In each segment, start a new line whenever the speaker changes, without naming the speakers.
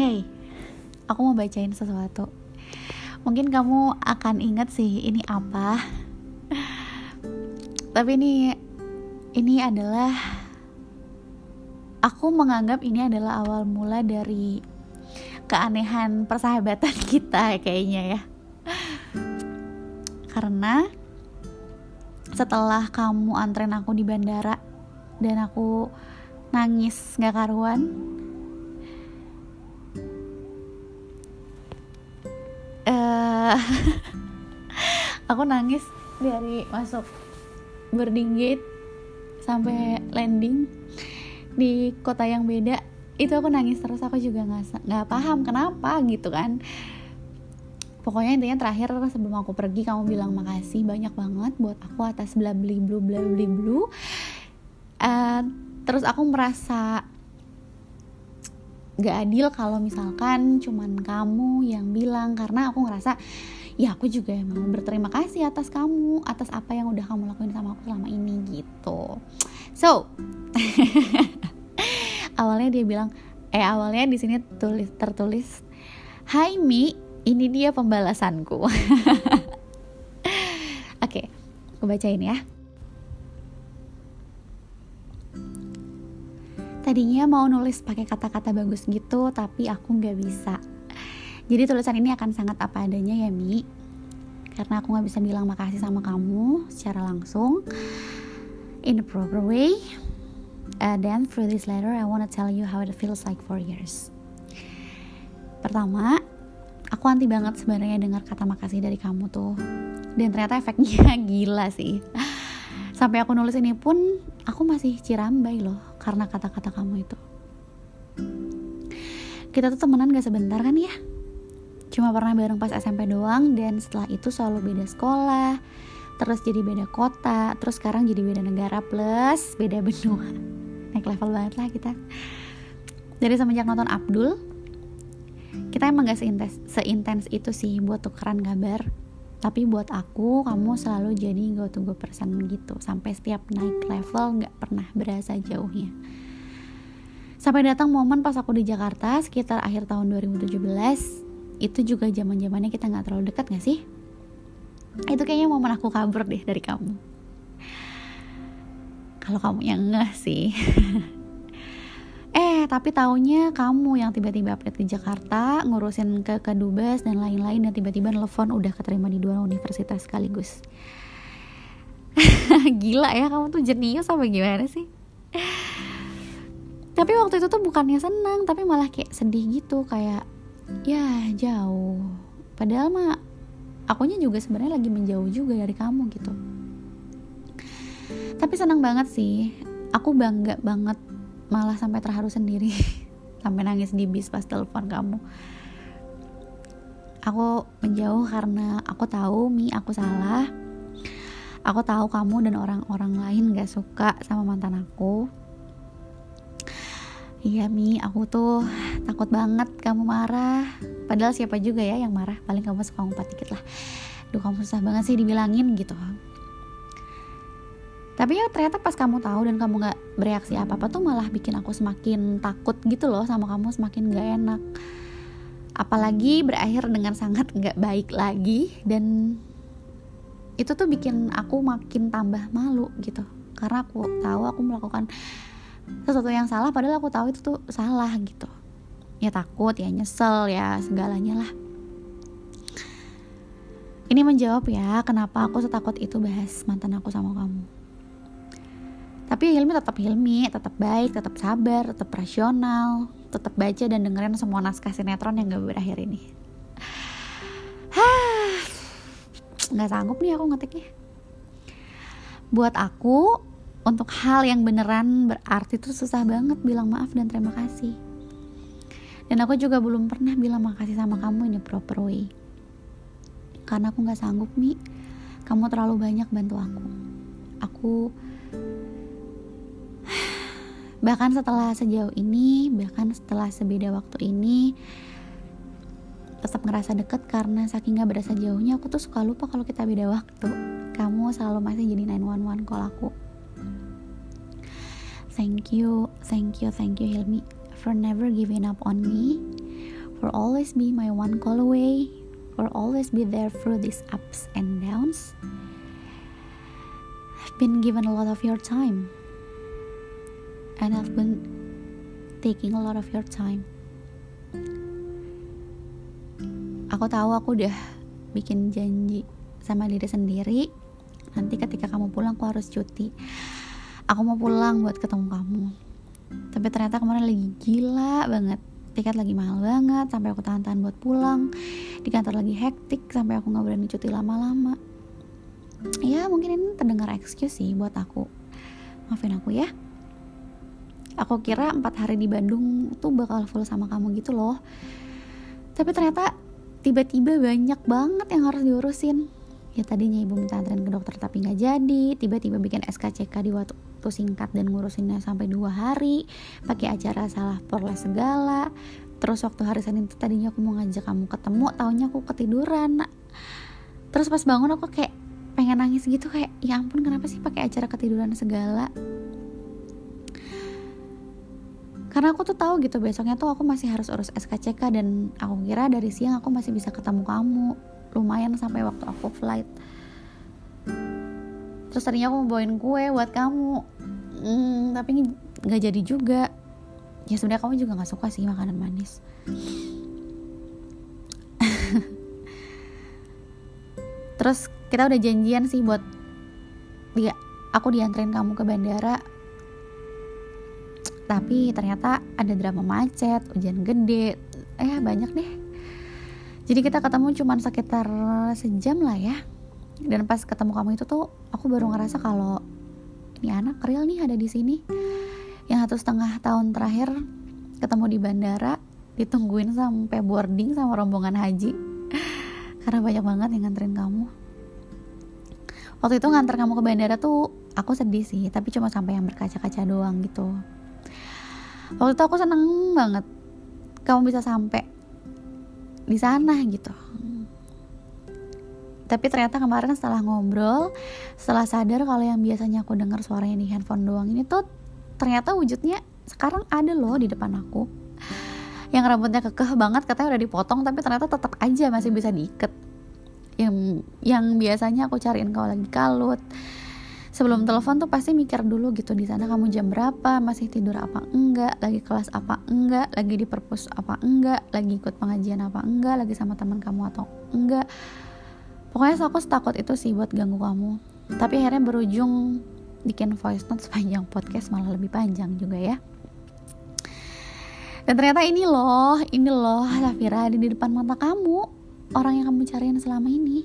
Hey, aku mau bacain sesuatu. Mungkin kamu akan ingat sih ini apa. Tapi ini ini adalah aku menganggap ini adalah awal mula dari keanehan persahabatan kita kayaknya ya. Karena setelah kamu antren aku di bandara dan aku nangis gak karuan aku nangis dari masuk boarding gate sampai landing di kota yang beda. Itu aku nangis terus aku juga nggak nggak paham kenapa gitu kan. Pokoknya intinya terakhir sebelum aku pergi kamu bilang makasih banyak banget buat aku atas bla blu bla bli blu uh, terus aku merasa gak adil kalau misalkan cuman kamu yang bilang. Karena aku ngerasa ya aku juga mau berterima kasih atas kamu atas apa yang udah kamu lakuin sama aku selama ini gitu. So awalnya dia bilang eh awalnya di sini tulis tertulis Hai Mi ini dia pembalasanku. Oke okay, aku bacain ya Tadinya mau nulis pakai kata-kata bagus gitu, tapi aku nggak bisa. Jadi tulisan ini akan sangat apa adanya ya Mi. Karena aku nggak bisa bilang makasih sama kamu secara langsung in a proper way. Uh, then through this letter, I wanna tell you how it feels like for years. Pertama, aku anti banget sebenarnya dengar kata makasih dari kamu tuh. Dan ternyata efeknya gila sih sampai aku nulis ini pun aku masih cirambai loh karena kata-kata kamu itu. Kita tuh temenan gak sebentar kan ya? Cuma pernah bareng pas SMP doang dan setelah itu selalu beda sekolah terus jadi beda kota terus sekarang jadi beda negara plus beda benua. Naik level banget lah kita. Dari semenjak nonton Abdul kita emang gak seintens, seintens itu sih buat tukeran kabar tapi buat aku kamu selalu jadi go to go person gitu. Sampai setiap naik level nggak pernah berasa jauhnya. Sampai datang momen pas aku di Jakarta sekitar akhir tahun 2017 itu juga zaman zamannya kita nggak terlalu dekat nggak sih? Itu kayaknya momen aku kabur deh dari kamu. Kalau kamu yang ngeh sih tapi taunya kamu yang tiba-tiba update di Jakarta, ngurusin ke kedubes dan lain-lain dan tiba-tiba nelfon udah keterima di dua universitas sekaligus. Gila ya, kamu tuh jenius apa gimana sih? tapi waktu itu tuh bukannya senang, tapi malah kayak sedih gitu, kayak ya jauh. Padahal mah akunya juga sebenarnya lagi menjauh juga dari kamu gitu. Tapi senang banget sih. Aku bangga banget malah sampai terharu sendiri. Sampai nangis di bis pas telepon kamu. Aku menjauh karena aku tahu mi aku salah. Aku tahu kamu dan orang-orang lain gak suka sama mantan aku. Iya mi aku tuh takut banget kamu marah. Padahal siapa juga ya yang marah? Paling kamu suka ngumpat dikit lah. Duh kamu susah banget sih dibilangin gitu tapi ya ternyata pas kamu tahu dan kamu nggak bereaksi apa apa tuh malah bikin aku semakin takut gitu loh sama kamu semakin gak enak. Apalagi berakhir dengan sangat nggak baik lagi dan itu tuh bikin aku makin tambah malu gitu. Karena aku tahu aku melakukan sesuatu yang salah padahal aku tahu itu tuh salah gitu. Ya takut ya nyesel ya segalanya lah. Ini menjawab ya kenapa aku setakut itu bahas mantan aku sama kamu tapi Hilmi tetap Hilmi tetap baik tetap sabar tetap rasional tetap baca dan dengerin semua naskah sinetron yang gak berakhir ini. Nggak sanggup nih aku ngetiknya. Buat aku untuk hal yang beneran berarti itu susah banget bilang maaf dan terima kasih. Dan aku juga belum pernah bilang makasih sama kamu ini proper way. Karena aku nggak sanggup mi. Kamu terlalu banyak bantu aku. Aku bahkan setelah sejauh ini bahkan setelah sebeda waktu ini tetap ngerasa deket karena saking gak berasa jauhnya aku tuh suka lupa kalau kita beda waktu. Kamu selalu masih jadi 911 call aku. Thank you thank you thank you Hilmi for never giving up on me will always be my one call away, will always be there through these ups and downs. I've been given a lot of your time, and I've been taking a lot of your time. Aku tahu aku udah bikin janji sama diri sendiri. Nanti ketika kamu pulang, aku harus cuti. Aku mau pulang buat ketemu kamu. Tapi ternyata kemarin lagi gila banget. Tiket lagi mahal banget, sampai aku tahan-tahan buat pulang. Di kantor lagi hektik, sampai aku nggak berani cuti lama-lama. Ya mungkin ini terdengar excuse sih buat aku. Maafin aku ya. Aku kira empat hari di Bandung tuh bakal full sama kamu gitu loh. Tapi ternyata tiba-tiba banyak banget yang harus diurusin. Ya tadinya ibu minta anterin ke dokter tapi nggak jadi tiba-tiba bikin SKCK di waktu singkat dan ngurusinnya sampai dua hari pakai acara salah porles segala. Terus waktu hari Senin itu tadinya aku mau ngajak kamu ketemu taunya aku ketiduran. Terus pas bangun aku kayak pengen nangis gitu kayak ya ampun kenapa sih pakai acara ketiduran segala karena aku tuh tahu gitu besoknya tuh aku masih harus urus SKCK dan aku kira dari siang aku masih bisa ketemu kamu. Lumayan sampai waktu aku flight. Terus tadinya aku mau bawain kue buat kamu. Hmm, tapi nggak jadi juga. Ya sebenarnya kamu juga nggak suka sih makanan manis. Terus kita udah janjian sih buat dia aku dianterin kamu ke bandara tapi ternyata ada drama macet hujan gede. Eh banyak deh. Jadi kita ketemu cuma sekitar sejam lah ya. Dan pas ketemu kamu itu tuh aku baru ngerasa kalau ini anak real nih ada di sini. Yang satu setengah tahun terakhir ketemu di bandara ditungguin sampai boarding sama rombongan haji. Karena banyak banget yang nganterin kamu. Waktu itu nganter kamu ke bandara tuh aku sedih sih. Tapi cuma sampai yang berkaca-kaca doang gitu waktu itu aku seneng banget. Kamu bisa sampai di sana gitu. Tapi ternyata kemarin setelah ngobrol setelah sadar kalau yang biasanya aku dengar suaranya di handphone doang ini tuh ternyata wujudnya sekarang ada loh di depan aku. Yang rambutnya kekeh banget katanya udah dipotong tapi ternyata tetap aja masih bisa diikat. Yang yang biasanya aku cariin kalau lagi kalut sebelum telepon tuh pasti mikir dulu gitu di sana kamu jam berapa masih tidur apa enggak lagi kelas apa enggak lagi di perpus apa enggak lagi ikut pengajian apa enggak lagi sama teman kamu atau enggak. Pokoknya aku takut itu sih buat ganggu kamu. Tapi akhirnya berujung bikin voice note sepanjang podcast malah lebih panjang juga ya. Dan ternyata ini loh ini loh Safira ada di depan mata kamu orang yang kamu cariin selama ini.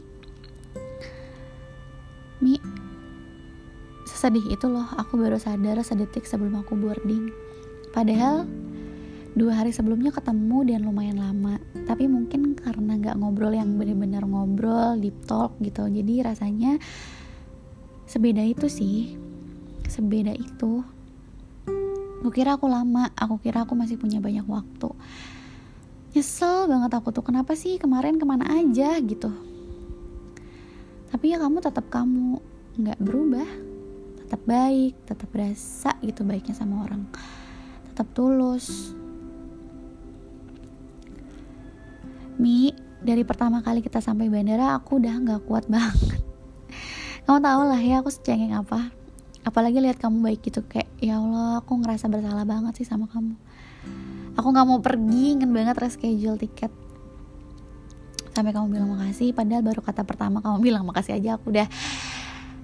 Mi Sesedih itu loh, aku baru sadar sedetik sebelum aku boarding. Padahal dua hari sebelumnya ketemu dan lumayan lama. Tapi mungkin karena nggak ngobrol yang bener-bener ngobrol, deep talk gitu. Jadi rasanya sebeda itu sih. Sebeda itu. Aku kira aku lama, aku kira aku masih punya banyak waktu. Nyesel banget aku tuh, kenapa sih kemarin ke mana aja gitu. Tapi ya kamu tetap kamu, nggak berubah tetap baik tetap berasa gitu baiknya sama orang. Tetap tulus. Mi dari pertama kali kita sampai bandara aku udah nggak kuat banget. Kamu tau lah ya aku secengeng apa. Apalagi lihat kamu baik gitu kayak ya Allah aku ngerasa bersalah banget sih sama kamu. Aku nggak mau pergi ingin banget reschedule tiket. Sampai kamu bilang makasih padahal baru kata pertama kamu bilang makasih aja aku udah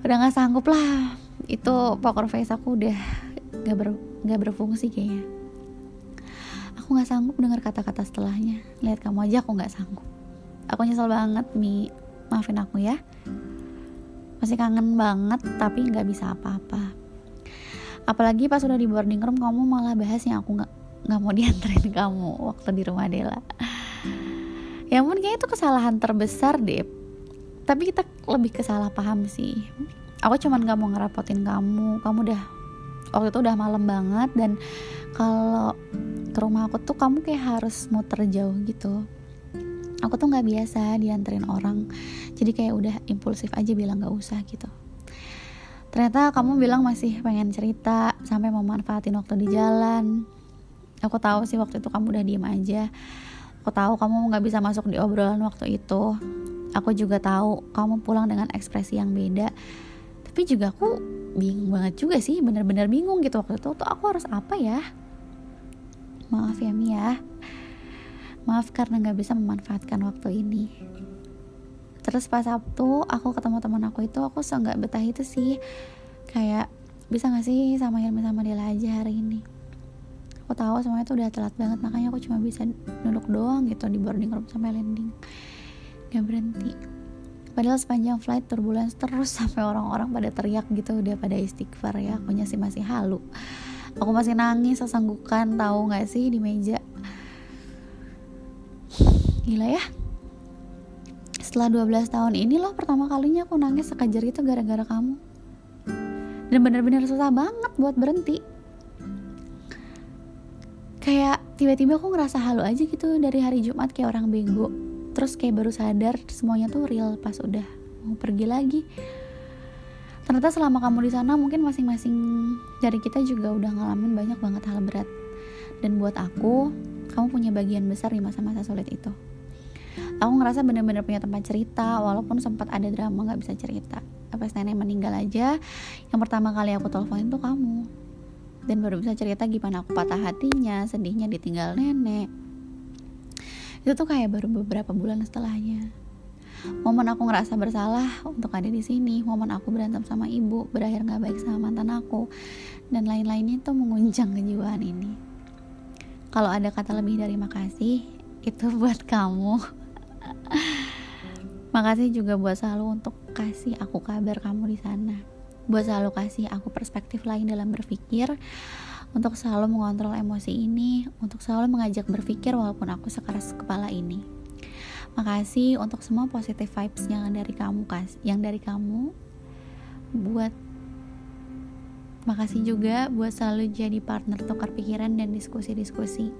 udah nggak sanggup lah. Itu poker face aku udah gak, ber, gak berfungsi kayaknya. Aku nggak sanggup dengar kata-kata setelahnya. Lihat kamu aja aku nggak sanggup. Aku nyesel banget mi. Maafin aku ya. Masih kangen banget tapi nggak bisa apa-apa. Apalagi pas udah di boarding room kamu malah bahas yang aku nggak nggak mau dianterin kamu waktu di rumah Dela. Ya ampun kayaknya itu kesalahan terbesar deh tapi kita lebih kesalah paham sih. Aku cuman gak mau ngerapotin kamu. Kamu udah waktu itu udah malam banget dan kalau ke rumah aku tuh kamu kayak harus muter jauh gitu. Aku tuh nggak biasa dianterin orang. Jadi kayak udah impulsif aja bilang nggak usah gitu. Ternyata kamu bilang masih pengen cerita sampai mau manfaatin waktu di jalan. Aku tahu sih waktu itu kamu udah diem aja. Aku tahu kamu nggak bisa masuk di obrolan waktu itu. Aku juga tahu kamu pulang dengan ekspresi yang beda. Tapi juga aku bingung banget juga sih, bener-bener bingung gitu waktu itu. Tuh aku harus apa ya? Maaf ya Mia. Maaf karena nggak bisa memanfaatkan waktu ini. Terus pas Sabtu aku ketemu teman aku itu aku nggak betah itu sih kayak bisa gak sih sama Hilmi sama Dela aja hari ini aku tahu semuanya tuh udah telat banget makanya aku cuma bisa duduk doang gitu di boarding room sampai landing gak berhenti. Padahal sepanjang flight turbulence terus sampai orang-orang pada teriak gitu udah pada istighfar ya aku sih masih halu. Aku masih nangis sesanggukan tahu nggak sih di meja. Gila ya. Setelah 12 tahun ini loh pertama kalinya aku nangis sekejar itu gara-gara kamu. Dan bener-bener susah banget buat berhenti. Kayak tiba-tiba aku ngerasa halu aja gitu dari hari Jumat kayak orang bego terus kayak baru sadar semuanya tuh real pas udah mau pergi lagi. Ternyata selama kamu di sana mungkin masing-masing dari kita juga udah ngalamin banyak banget hal berat. Dan buat aku kamu punya bagian besar di masa-masa sulit itu. Aku ngerasa bener-bener punya tempat cerita walaupun sempat ada drama nggak bisa cerita. Pas nenek meninggal aja yang pertama kali aku teleponin tuh kamu. Dan baru bisa cerita gimana aku patah hatinya sedihnya ditinggal nenek itu tuh kayak baru beberapa bulan setelahnya. Momen aku ngerasa bersalah untuk ada di sini momen aku berantem sama ibu berakhir nggak baik sama mantan aku dan lain-lainnya itu menguncang kejiwaan ini. Kalau ada kata lebih dari makasih itu buat kamu. Makasih juga buat selalu untuk kasih aku kabar kamu di sana. Buat selalu kasih aku perspektif lain dalam berpikir untuk selalu mengontrol emosi ini untuk selalu mengajak berpikir walaupun aku sekeras kepala ini. Makasih untuk semua positive vibes yang dari kamu kas yang dari kamu. Buat makasih juga buat selalu jadi partner tukar pikiran dan diskusi-diskusi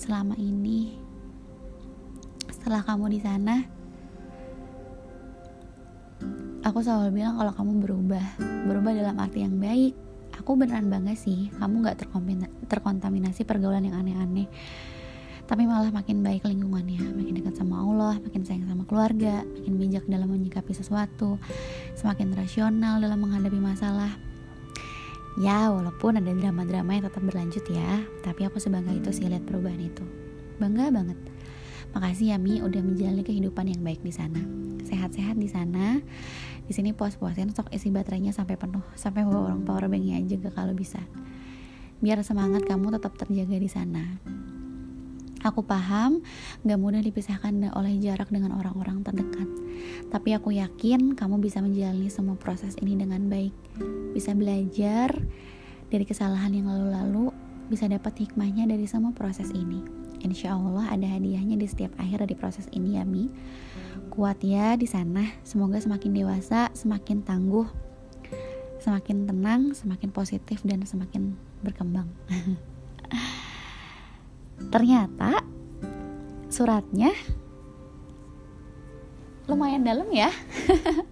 selama ini. Setelah kamu di sana aku selalu bilang kalau kamu berubah. Berubah dalam arti yang baik aku beneran bangga sih kamu nggak terkontaminasi pergaulan yang aneh-aneh. Tapi malah makin baik lingkungannya makin dekat sama Allah makin sayang sama keluarga makin bijak dalam menyikapi sesuatu semakin rasional dalam menghadapi masalah. Ya walaupun ada drama-drama yang tetap berlanjut ya tapi aku sebangga itu sih lihat perubahan itu. Bangga banget makasih ya Mi udah menjalani kehidupan yang baik di sana. Sehat-sehat di sana. Di sini puas-puasin stok isi baterainya sampai penuh sampai bawa orang power banknya aja kalau bisa. Biar semangat kamu tetap terjaga di sana. Aku paham gak mudah dipisahkan oleh jarak dengan orang-orang terdekat. Tapi aku yakin kamu bisa menjalani semua proses ini dengan baik. Bisa belajar dari kesalahan yang lalu-lalu Bisa dapat hikmahnya dari semua proses ini Insya Allah ada hadiahnya di setiap akhir dari proses ini ya Mi kuat ya di sana. Semoga semakin dewasa, semakin tangguh, semakin tenang, semakin positif dan semakin berkembang. Ternyata suratnya lumayan dalam ya.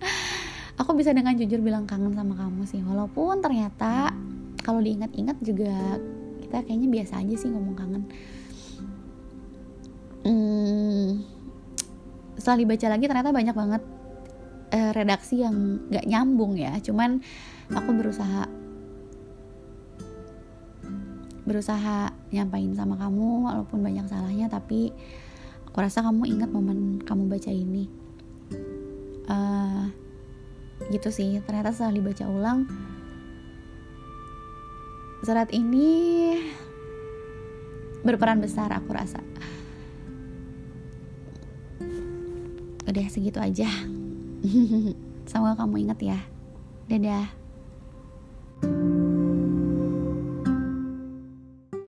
Aku bisa dengan jujur bilang kangen sama kamu sih, walaupun ternyata kalau diingat-ingat juga kita kayaknya biasa aja sih ngomong kangen. Hmm, setelah dibaca lagi ternyata banyak banget uh, redaksi yang gak nyambung ya. Cuman aku berusaha berusaha nyampain sama kamu walaupun banyak salahnya tapi aku rasa kamu ingat momen kamu baca ini. Uh, gitu sih. Ternyata setelah dibaca ulang surat ini berperan besar aku rasa udah segitu aja. Semoga kamu ingat ya. Dadah